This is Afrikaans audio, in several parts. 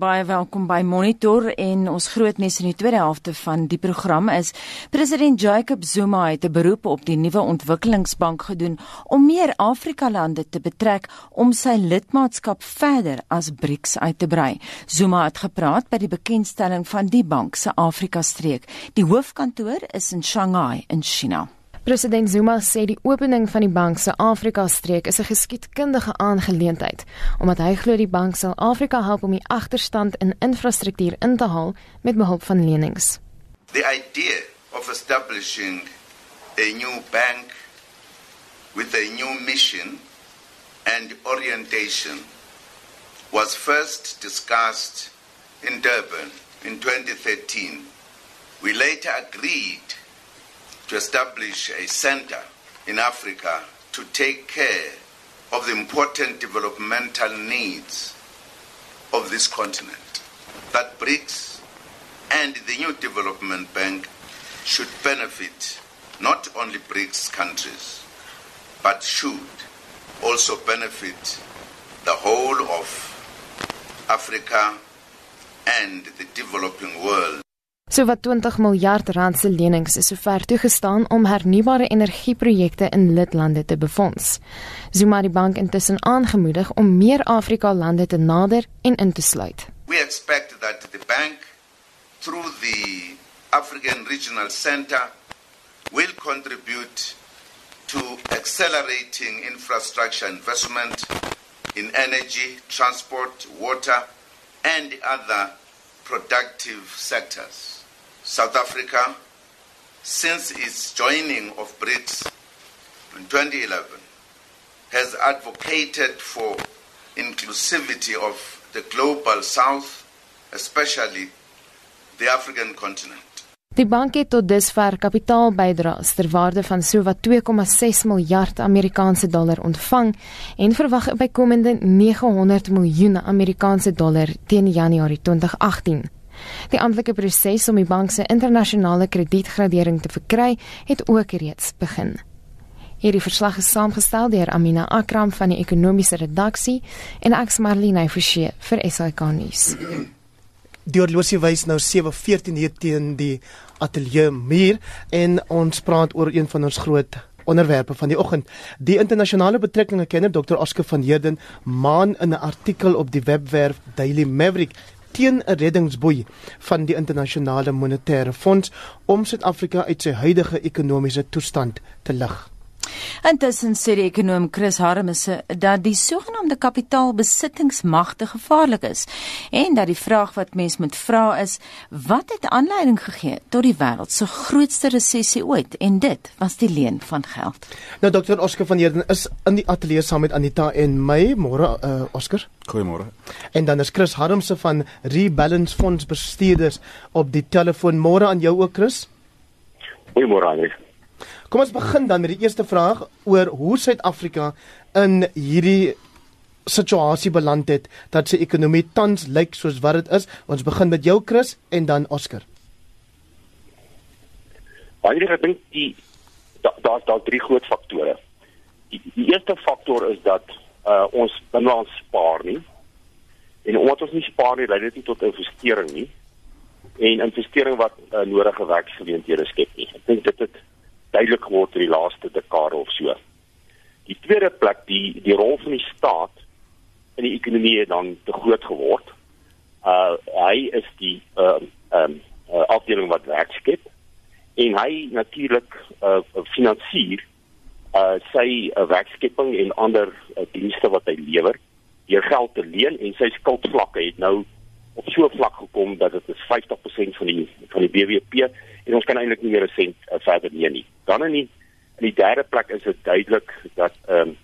Baie welkom by Monitor en ons groot nuus in die tweede helfte van die program is president Jacob Zuma het 'n beroep op die nuwe ontwikkelingsbank gedoen om meer Afrika lande te betrek om sy lidmaatskap verder as BRICS uit te brei. Zuma het gepraat by die bekendstelling van die bank se Afrika streek. Die hoofkantoor is in Shanghai in China. President Zuma sê die opening van die bank se Afrika-streek is 'n geskiedkundige aangeleentheid, omdat hy glo die bank sal Afrika help om die agterstand in infrastruktuur in te haal met behulp van lenings. The idea of establishing a new bank with a new mission and orientation was first discussed in Durban in 2013. We later agreed to establish a center in Africa to take care of the important developmental needs of this continent. That BRICS and the new development bank should benefit not only BRICS countries, but should also benefit the whole of Africa and the developing world. So wat 20 miljard rand se lenings is sover toegestaan om hernubare energieprojekte in lidlande te befonds. Zuma die bank intussen aangemoedig om meer Afrika lande te nader en in te sluit. We expect that the bank through the African Regional Center will contribute to accelerating infrastructure investment in energy, transport, water and other productive sectors. South Africa, since its joining of BRICS in 2011, has advocated for inclusivity of the global south, especially the African continent. Die bank het tot dusver kapitaalbydraes ter waarde van sowat 2,6 miljard Amerikaanse dollar ontvang en verwag 'n bykomende 900 miljoen Amerikaanse dollar teen Januarie 2018. Die amptelike proses om die bank se internasionale kredietgradering te verkry, het ook reeds begin. Hierdie verslag is saamgestel deur Amina Akram van die ekonomiese redaksie en ek Marlene Forsie vir SAK nuus. Die horlosie wys nou 7:14 hier teen die ateljee muur en ons praat oor een van ons groot onderwerpe van die oggend. Die internasionale betrekkinge kenner Dr. Oscar van Heerden maan in 'n artikel op die webwerf Daily Maverick teen 'n reddingsboei van die internasionale monetêre fonds om Suid-Afrika uit sy huidige ekonomiese toestand te lig. Intussen sê die ekonom Chris Harmse dat die sogenaamde kapitaalbesittingsmagte gevaarlik is en dat die vraag wat mens moet vra is wat het aanleiding gegee tot die wêreld se grootste resessie ooit en dit was die leen van geld. Nou dokter Oscar van Heerden is in die ateljee saam met Anita en my môre uh, Oscar. Goeiemôre. En dan is Chris Harmse van Rebalance Fonds bestuurders op die telefoon. Môre aan jou ook Chris. Goeiemôre Anita. Kom ons begin dan met die eerste vraag oor hoe Suid-Afrika in hierdie situasie beland het dat sy ekonomie tans lyk soos wat dit is. Ons begin met jou Chris en dan Oscar. Baie ek dink die daar's daar daar drie groot faktore. Die, die eerste faktor is dat uh, ons binnelands spaar nie. En omdat ons nie spaar nie, lei dit nie tot investering nie. En investering wat uh, nodige werksgeleenthede skep nie. Ek dink dit het duidelik geword in die laaste dekade of so. Die tweede plek, die die rol van die staat in die ekonomie het dan te groot geword. Uh hy is die ehm uh, um, uh, afdeling wat werk skep en hy natuurlik uh finansier uh sy uh, werkskepping en ander uh, dienste wat hy lewer deur geld te leen en sy skuldvlakke het nou op so 'n vlak gekom dat dit is 50% van die van die BBP en ons kan eintlik nie meer 'n sent uh, verder leen nie. Dan in die in die derde plek is dit duidelik dat ehm um,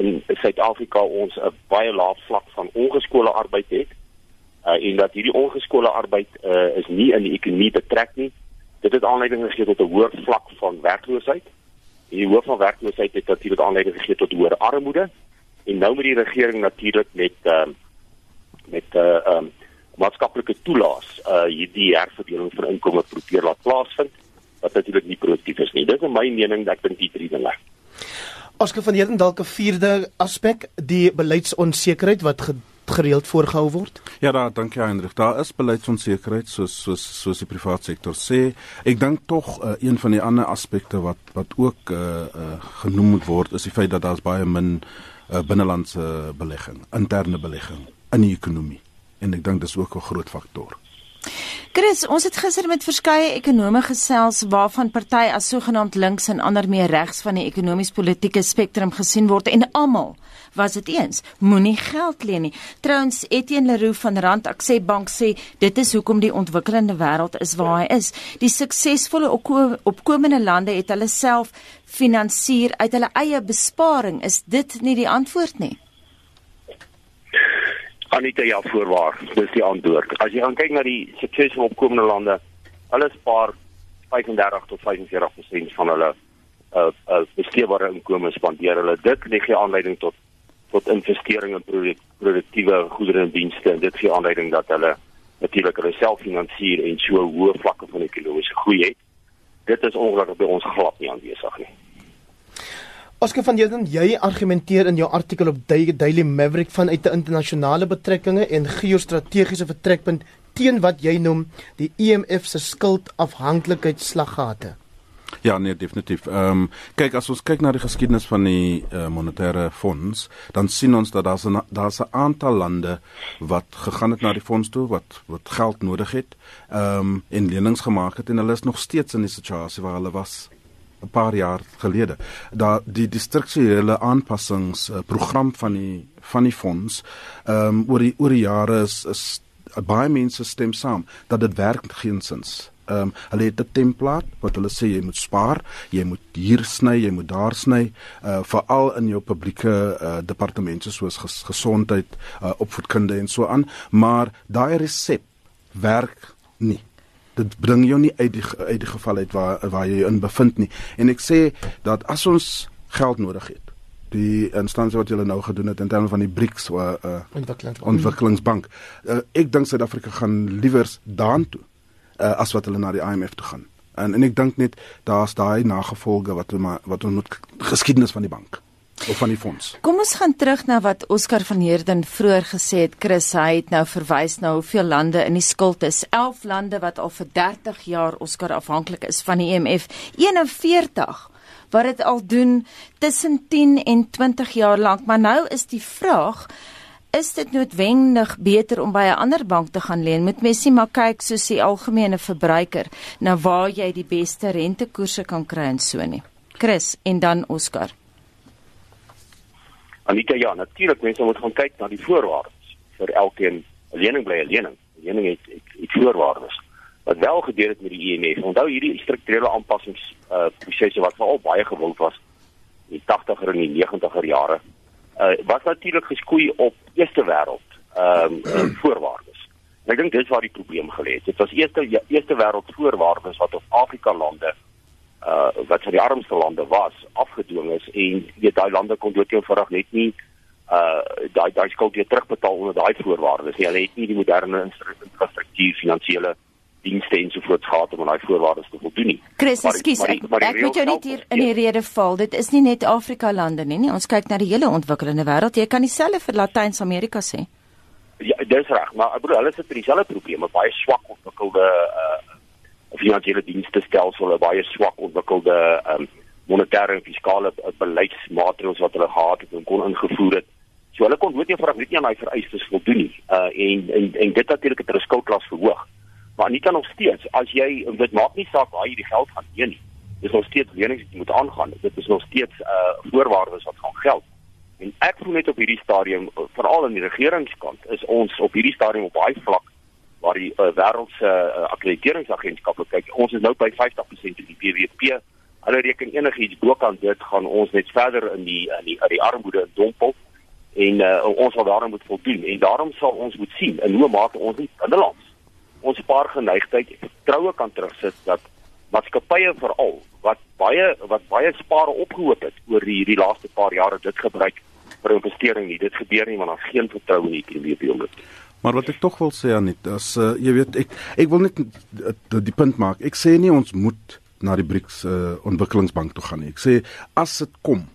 in Suid-Afrika ons 'n baie lae vlak van ongeskoolde arbeid het. Uh, en dat hierdie ongeskoolde arbeid uh, is nie in die ekonomie betrek nie. Dit het aanleiding gegee tot 'n hoër vlak van werkloosheid. Die hoë van werkloosheid het natuurlik aanleiding gegee tot hoër armoede. En nou met die regering natuurlik met ehm uh, met 'n uh, ehm um, maatskaplike toelaas uh hierdie herverdeling van inkomste probeer laat plaasvind wat natuurlik nie produktief is nie. Dis in my mening dat ek dink die drie dinge. Oscar van Heerden dalk 'n vierde aspek, die beleidsonsekerheid wat gereeld voorgehou word? Ja, daar dankie Hendrik. Daar is beleidsonsekerheid soos soos soos die private sektor sê. Ek dink tog uh, een van die ander aspekte wat wat ook uh, uh, genoem moet word is die feit dat daar's baie min uh, binnelandse belegging, interne belegging in die ekonomie. En ek dink dis ook 'n groot faktor. Chris, ons het gister met verskeie ekonome gesels waarvan party as sogenaamd links en ander meer regs van die ekonomies-politieke spektrum gesien word en almal was dit eens moenie geld leen nie. Trouens Etienne Leroux van Rand Access Bank sê dit is hoekom die ontwikkelende wêreld is waar hy is. Die suksesvolle opkomende lande het hulle self finansier uit hulle eie besparing. Is dit nie die antwoord nie? Anita ja voorwaar, dis die antwoord. As jy gaan kyk na die suksesvolle opkomende lande, hulle spaar 35 tot 45% van hulle uh uh besteedbare inkomste spandeer hulle dit dit gee aanleiding tot tot investering in produk, produktiewe goedere en dienste en dit gee aanleiding dat hulle natuurlik hulle self finansier en so hoë vlakke van ekonomiese groei het. Dit is ongelukkig by ons glad nie aanwesig nie. Oscar van Heerden, jy argumenteer in jou artikel op Daily Maverick vanuit 'n internasionale betrekkinge en geostrategiese vertrekpunt teen wat jy noem die IMF se skuldafhanklikheidsslaggate. Ja, nee, definitief. Ehm um, kyk as ons kyk na die geskiedenis van die uh, monetaire fonds, dan sien ons dat daar's 'n daar's 'n aantal lande wat gegaan het na die fonds toe wat wat geld nodig het, ehm um, en lenings gemaak het en hulle is nog steeds in die situasie waar hulle was 'n paar jaar gelede. Daar die distriktuele aanpassings uh, program van die van die fonds ehm um, oor die oor die jare is, is baie mense stem saam dat dit werk geensins. Ehm um, hulle het 'n template wat hulle sê jy moet spaar, jy moet hier sny, jy moet daar sny, uh veral in jou publieke uh departemente soos ges gesondheid, uh opvoedkunde en so aan, maar daai resep werk nie dit bring jou nie uit die uit die geval uit waar waar jy in bevind nie. En ek sê dat as ons geld nodig het, die instansie wat julle nou gedoen het in terme van die BRICS uh, uh ontwikkelingsbank, ontwikkelingsbank uh, ek dink Suid-Afrika gaan liewer daartoe uh, as wat hulle na die IMF toe gaan. En en ek dink net daar's daai nagevolge wat wat ons moet geskiedenis van die bank of van die fonds. Kom ons gaan terug na wat Oscar van Heerden vroeër gesê het. Chris hy het nou verwys na hoeveel lande in die skuld is. 11 lande wat al vir 30 jaar Oscar afhanklik is van die IMF. 41 wat dit al doen tussen 10 en 20 jaar lank. Maar nou is die vraag Is dit noodwendig beter om by 'n ander bank te gaan leen? Moet mens nie maar kyk soos die algemene verbruiker na waar jy die beste rentekoerse kan kry en so nie. Chris en dan Oscar. Anita ja, natuurlik mense moet gaan kyk na die voorwaardes vir elkeen. 'n Lening bly 'n lening. 'n Lening het iets voorwaardes. Wat wel gebeur het met die IMF. Onthou hierdie strukturele aanpassings uh prosesse wat veral baie gewild was in die 80er en die 90er jare. Uh wat natuurlik geskoei op eerste wêreld ehm um, voorwaardes. En ek dink dis waar die probleem gelê het. Dit was eerste ja, eerste wêreld voorwaardes wat op Afrika lande uh wat vir die armste lande was afgedwing is en weet daai lande kon dood eenvoudig net nie uh daai daai skuld weer terugbetaal onder daai voorwaardes nie. Hulle het nie die moderne infrastruktuur, finansiële dienste en so voort gehad om aan daai voorwaardes te voldoen nie. Chris, ekskuus, ek, ek moet jou net hier in die rede val. Dit is nie net Afrika lande nie, nie. Ons kyk na die hele ontwikkelende wêreld. Jy kan dieselfde vir Latyns-Amerika sê. Ja, dis reg, maar bedoel hulle sit met dieselfde probleme, baie swak ontwikkelde uh finansiële dienste stelsel 'n baie swak ontwikkelde um, monetêre en fiskale uh, beleidsmaatreëls wat hulle gehad het en kon ingevoer het. So hulle kon nooit eenvoudig net nie aan daai vereistes voldoen nie. Uh en en en dit natuurlik het hulle skuldklas verhoog. Maar nie kan nog steeds as jy dit maak nie saak waar jy die geld gaan leen nie. Dis nog steeds lenings wat jy moet aangaan. Dit is nog steeds uh voorwaardes wat gaan geld. En ek voel net op hierdie stadium veral aan die regeringskant is ons op hierdie stadium op baie vlak waar die uh, wêreld se uh, akkrediteringsagentskappe kyk. Ons is nou by 50% in die BBP. Hulle reken enigiets bokant dit gaan ons net verder in die in die in die armoede dompel en uh, ons sal daarom moet voldoen en daarom sal ons moet sien in hoe mate ons nie binnelands ons paar geneigtheid vertroue kan terugsit dat maatskappye veral wat baie wat baie spare opgehoop het oor die hierdie laaste paar jare dit gebruik vir investering nie dit gebeur nie want daar's geen vertroue in die ekonomie op die oomblik Maar wat ek tog wil sê Anet, as uh, jy weet ek ek wil net die, die punt maak. Ek sê nie ons moet na die BRICS uh, ontwikkelingsbank toe gaan nie. Ek sê as dit kom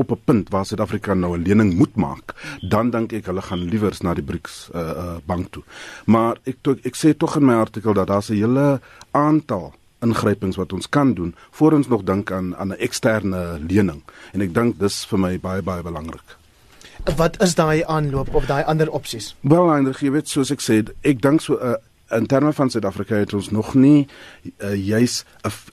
op 'n punt waar Suid-Afrika nou 'n lening moet maak, dan dink ek hulle gaan liewers na die BRICS uh, uh bank toe. Maar ek to, ek sê tog in my artikel dat daar 'n hele aantal ingrypings wat ons kan doen voor ons nog dink aan aan 'n eksterne lening en ek dink dis vir my baie baie belangrik. Wat is daai aanloop of daai ander opsies? Wel, eintlik jy weet soos ek sê, ek dink so uh, in terme van Suid-Afrika het ons nog nie uh, juis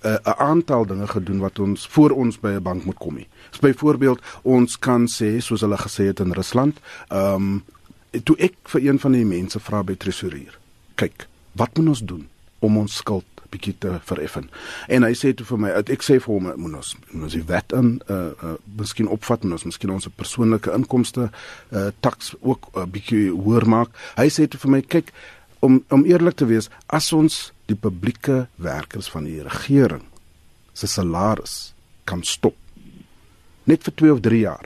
'n aantal dinge gedoen wat ons voor ons by 'n bank moet kom nie. So byvoorbeeld ons kan sê soos hulle gesê het in Rusland, ehm um, toe ek vir een van die mense vra by tresorier. Kyk, wat moet ons doen om ons skuld bietjie te vereffen. En hy sê toe vir my, ek sê vir hom moet ons moet ons die wet in uh, uh miskien opvat en ons miskien ons persoonlike inkomste uh taks ook 'n uh, bietjie hoër maak. Hy sê toe vir my, kyk, om om eerlik te wees, as ons die publieke werkers van die regering se salaris kan stop net vir 2 of 3 jaar,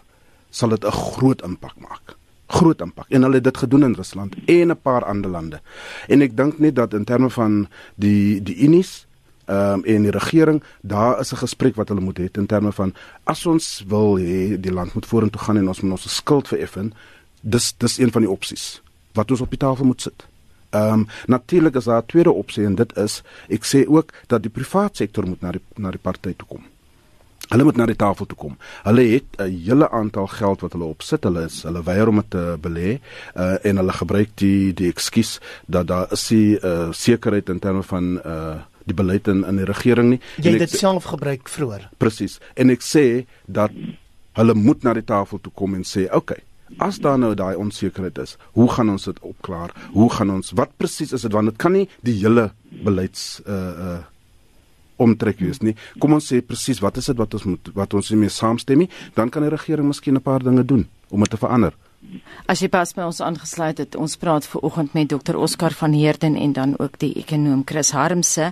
sal dit 'n groot impak maak. Groot impak. En hulle het dit gedoen in Rusland en 'n paar ander lande. En ek dink net dat in terme van die die Unis ehm um, en die regering, daar is 'n gesprek wat hulle moet hê in terme van as ons wil hê die land moet vorentoe gaan en ons moet ons skuld vereffen, dis dis een van die opsies wat ons op die tafel moet sit. Ehm um, natuurlik is daar 'n tweede opsie en dit is ek sê ook dat die private sektor moet na die na die party toe kom. Hulle moet na die tafel toe kom. Hulle het 'n hele aantal geld wat hulle opsit. Hulle is hulle weier om dit te belê uh, en hulle gebruik die die ekskuus dat daar is die uh, sekerheid in terme van uh, die beleid in in die regering nie. Jy het dit self gebruik vroeër. Presies. En ek sê dat hulle moet na die tafel toe kom en sê, "Oké, okay, As daar nou daai onsekerheid is, hoe gaan ons dit opklaar? Hoe gaan ons wat presies is dit want dit kan nie die hele beleids uh uh omtrek wees nie. Kom ons sê presies wat is dit wat ons moet wat ons mee saamstem nie, dan kan die regering miskien 'n paar dinge doen om dit te verander. As jy pas by ons aangesluit het, ons praat ver oggend met Dr. Oscar van Heerden en dan ook die ekonom Chris Harmse.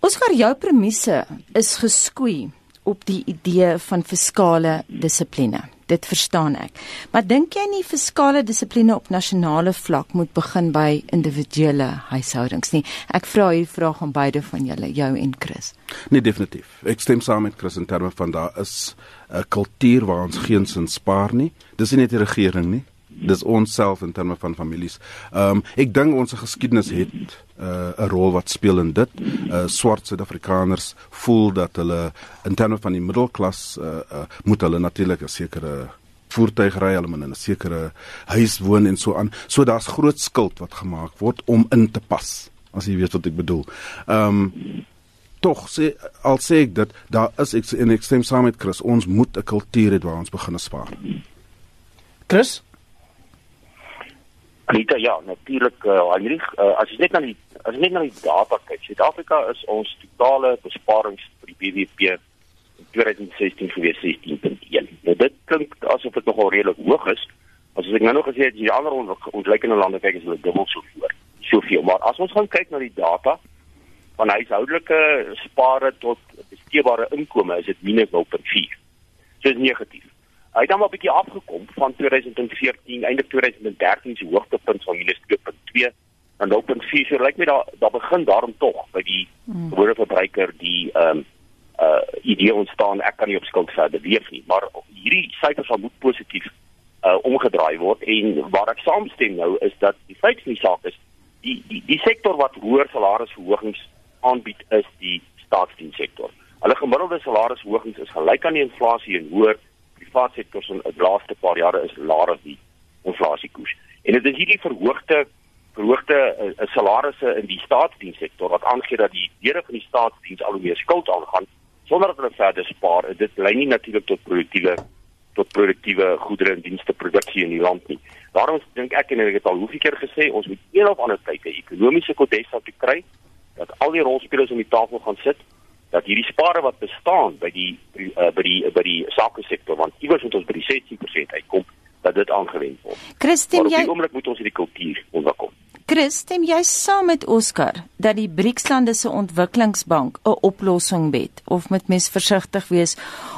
Oscar, jou premisse is geskoei op die idee van fiskale dissipline dit verstaan ek. Maar dink jy nie fiskale dissipline op nasionale vlak moet begin by individuele huishoudings nie? Ek vra hier vraag aan beide van julle, jou en Chris. Nee, definitief. Ek stem saam met Chris in terme van daar is 'n kultuur waar ons geensins spaar nie. Dis nie net die regering nie dis ons self in terme van families. Ehm um, ek dink ons geskiedenis het uh, 'n uh, rol wat speel in dit. Uh, swart Suid-Afrikaners voel dat hulle in terme van die middelklas uh, uh, moet hulle natuurlik 'n sekere voertuig ry, hulle moet in 'n sekere huis woon en so aan. So daar's groot skuld wat gemaak word om in te pas. As jy weet wat ek bedoel. Ehm um, tog sê al sê ek dat daar is ek in ek stem saam met Chris, ons moet 'n kultuur hê waar ons begin spaar. Chris Anita, ja, natuurlik uh, Heinrich, uh, as jy net na die as jy net na die data kyk, Suid-Afrika is ons totale besparings vir die BBP in 2016 gewees 16.1. Nou dit klink asof dit nogal redelik hoog is. As ek nou nog gesê het, die ander ontleikende lande kyk is hulle dubbel so voor. Soveel, maar as ons gaan kyk na die data van huishoudelike spare tot besteedbare inkomste, is dit minus 0.4. So is negatief. Hy het dan 'n bietjie afgekom van 2014, einde 2013 se hoogtepunt van minus 2.2 en nou punt 4. So lyk my daar daar begin daarom tog by die gewone verbruiker die ehm um, uh idee ontstaan ek kan nie op skuld verder leef nie, maar hierdie syfers sal moet positief uh omgedraai word en waar ek saamstem nou is dat die feit van die saak is die die die sektor wat hoër salarisverhogings aanbied is die staatsdienssektor. Hulle gemiddelde salarisverhogings is gelyk aan die inflasie en hoër private sektor se laaste paar jare is laer as die inflasiekoers. En dit is hierdie verhoogde verhoogde uh, salarisse in die staatsdienssektor wat aangee dat die lede van die staatsdiens al hoe meer skuld aangaan sonder dat hulle verder spaar. Dit lei nie natuurlik tot produktiewe tot produktiewe goedere en dienste produksie in die land nie. Daarom dink ek en ek het al hoeveel keer gesê ons moet een of ander tyd 'n ekonomiese kodeks op kry dat al die rolspelers om die tafel gaan sit dat hierdie spare wat bestaan by die uh, by die by die sake sektor want iewers moet ons by die 16% uitkom dat dit aangewend word. Christen jy Op oomblik moet ons hierdie kultuur onderkom. Christen jy saam met Oscar dat die BRICS-lande se ontwikkelingsbank 'n oplossing bied of moet mens versigtig wees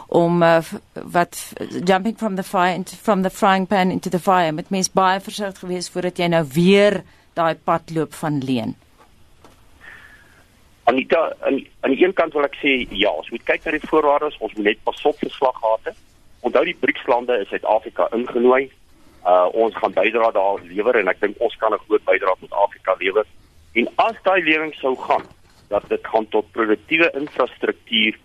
om uh, wat jumping from the fire into from the frying pan into the fire met mens baie versigtig wees voordat jy nou weer daai pad loop van leen. Anita, aan, aan die een kant wil ek sê ja, ons moet kyk na die voorwaardes, ons moet net pas op vir slaggate. Onthou die BRICS-lande is Suid-Afrika ingenooi. Uh ons gaan bydra daar lewer en ek dink ons kan 'n groot bydrae tot Afrika lewer. En as daai lewing sou gaan dat dit gaan tot produktiewe infrastruktuur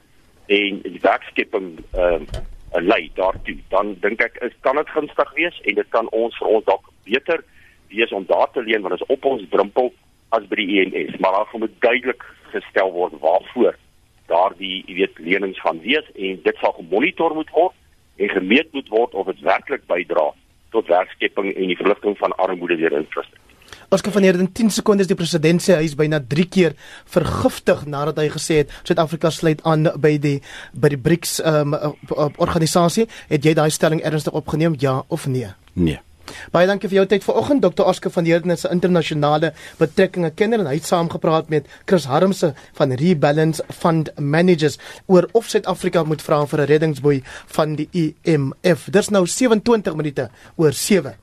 en werkskepping ehm uh, lei daartoe, dan dink ek is kan dit gunstig wees en dit kan ons vir ons dalk beter wees om daar te leen want dit is op ons drempel as by die EMS, maar daar moet duidelik gestel word waarvoor daardie, jy weet, lenings gaan wees en dit sal gemonitor moet word en gemeet moet word of dit werklik bydra tot werkskepping en die verligting van armoede deur infrastruktuur. Oskar van Heerden 10 sekondes die president sê hy is byna 3 keer vergiftig nadat hy gesê het Suid-Afrika sluit aan by die by die BRICS um, organisasie. Het jy daai stelling ernstig opgeneem ja of nee? Nee. Baie dankie vir jou tyd vanoggend Dr. Oskar van Heerden is 'n internasionale betrekkinge kenner en hy het saamgepraat met Chris Harmse van Rebalance Fund Managers oor of Suid-Afrika moet vra vir 'n reddingsboei van die IMF. Dis nou 27 minute oor 7.